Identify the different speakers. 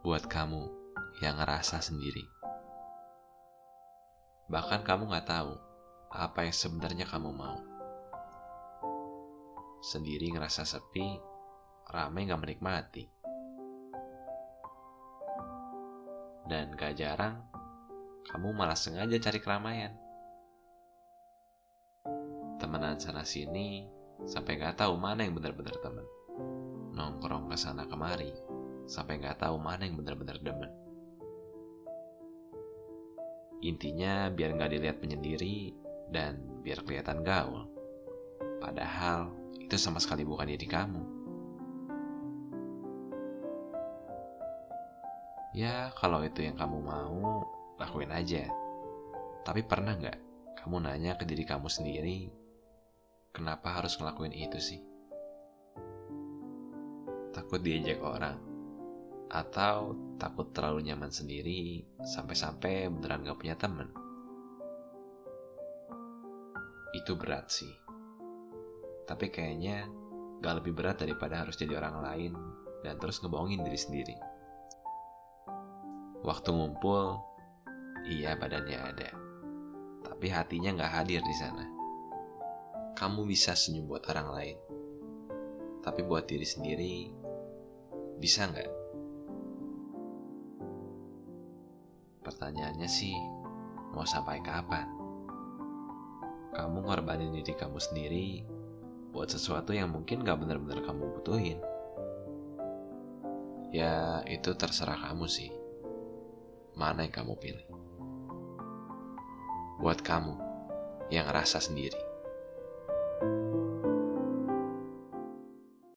Speaker 1: buat kamu yang ngerasa sendiri. Bahkan kamu gak tahu apa yang sebenarnya kamu mau. Sendiri ngerasa sepi, ramai gak menikmati. Dan gak jarang, kamu malah sengaja cari keramaian. Temenan sana sini, sampai gak tahu mana yang benar-benar temen. Nongkrong ke sana kemari, sampai gak tahu mana yang benar-benar demen. Intinya biar nggak dilihat menyendiri dan biar kelihatan gaul. Padahal itu sama sekali bukan diri kamu. Ya, kalau itu yang kamu mau, lakuin aja. Tapi pernah nggak kamu nanya ke diri kamu sendiri, kenapa harus ngelakuin itu sih? Takut diejek orang, atau takut terlalu nyaman sendiri sampai-sampai beneran gak punya temen. Itu berat sih. Tapi kayaknya gak lebih berat daripada harus jadi orang lain dan terus ngebohongin diri sendiri. Waktu ngumpul, iya badannya ada. Tapi hatinya gak hadir di sana. Kamu bisa senyum buat orang lain. Tapi buat diri sendiri, bisa nggak? Pertanyaannya sih, mau sampai kapan? Kamu ngorbanin diri kamu sendiri buat sesuatu yang mungkin gak benar-benar kamu butuhin. Ya, itu terserah kamu sih. Mana yang kamu pilih? Buat kamu yang rasa sendiri.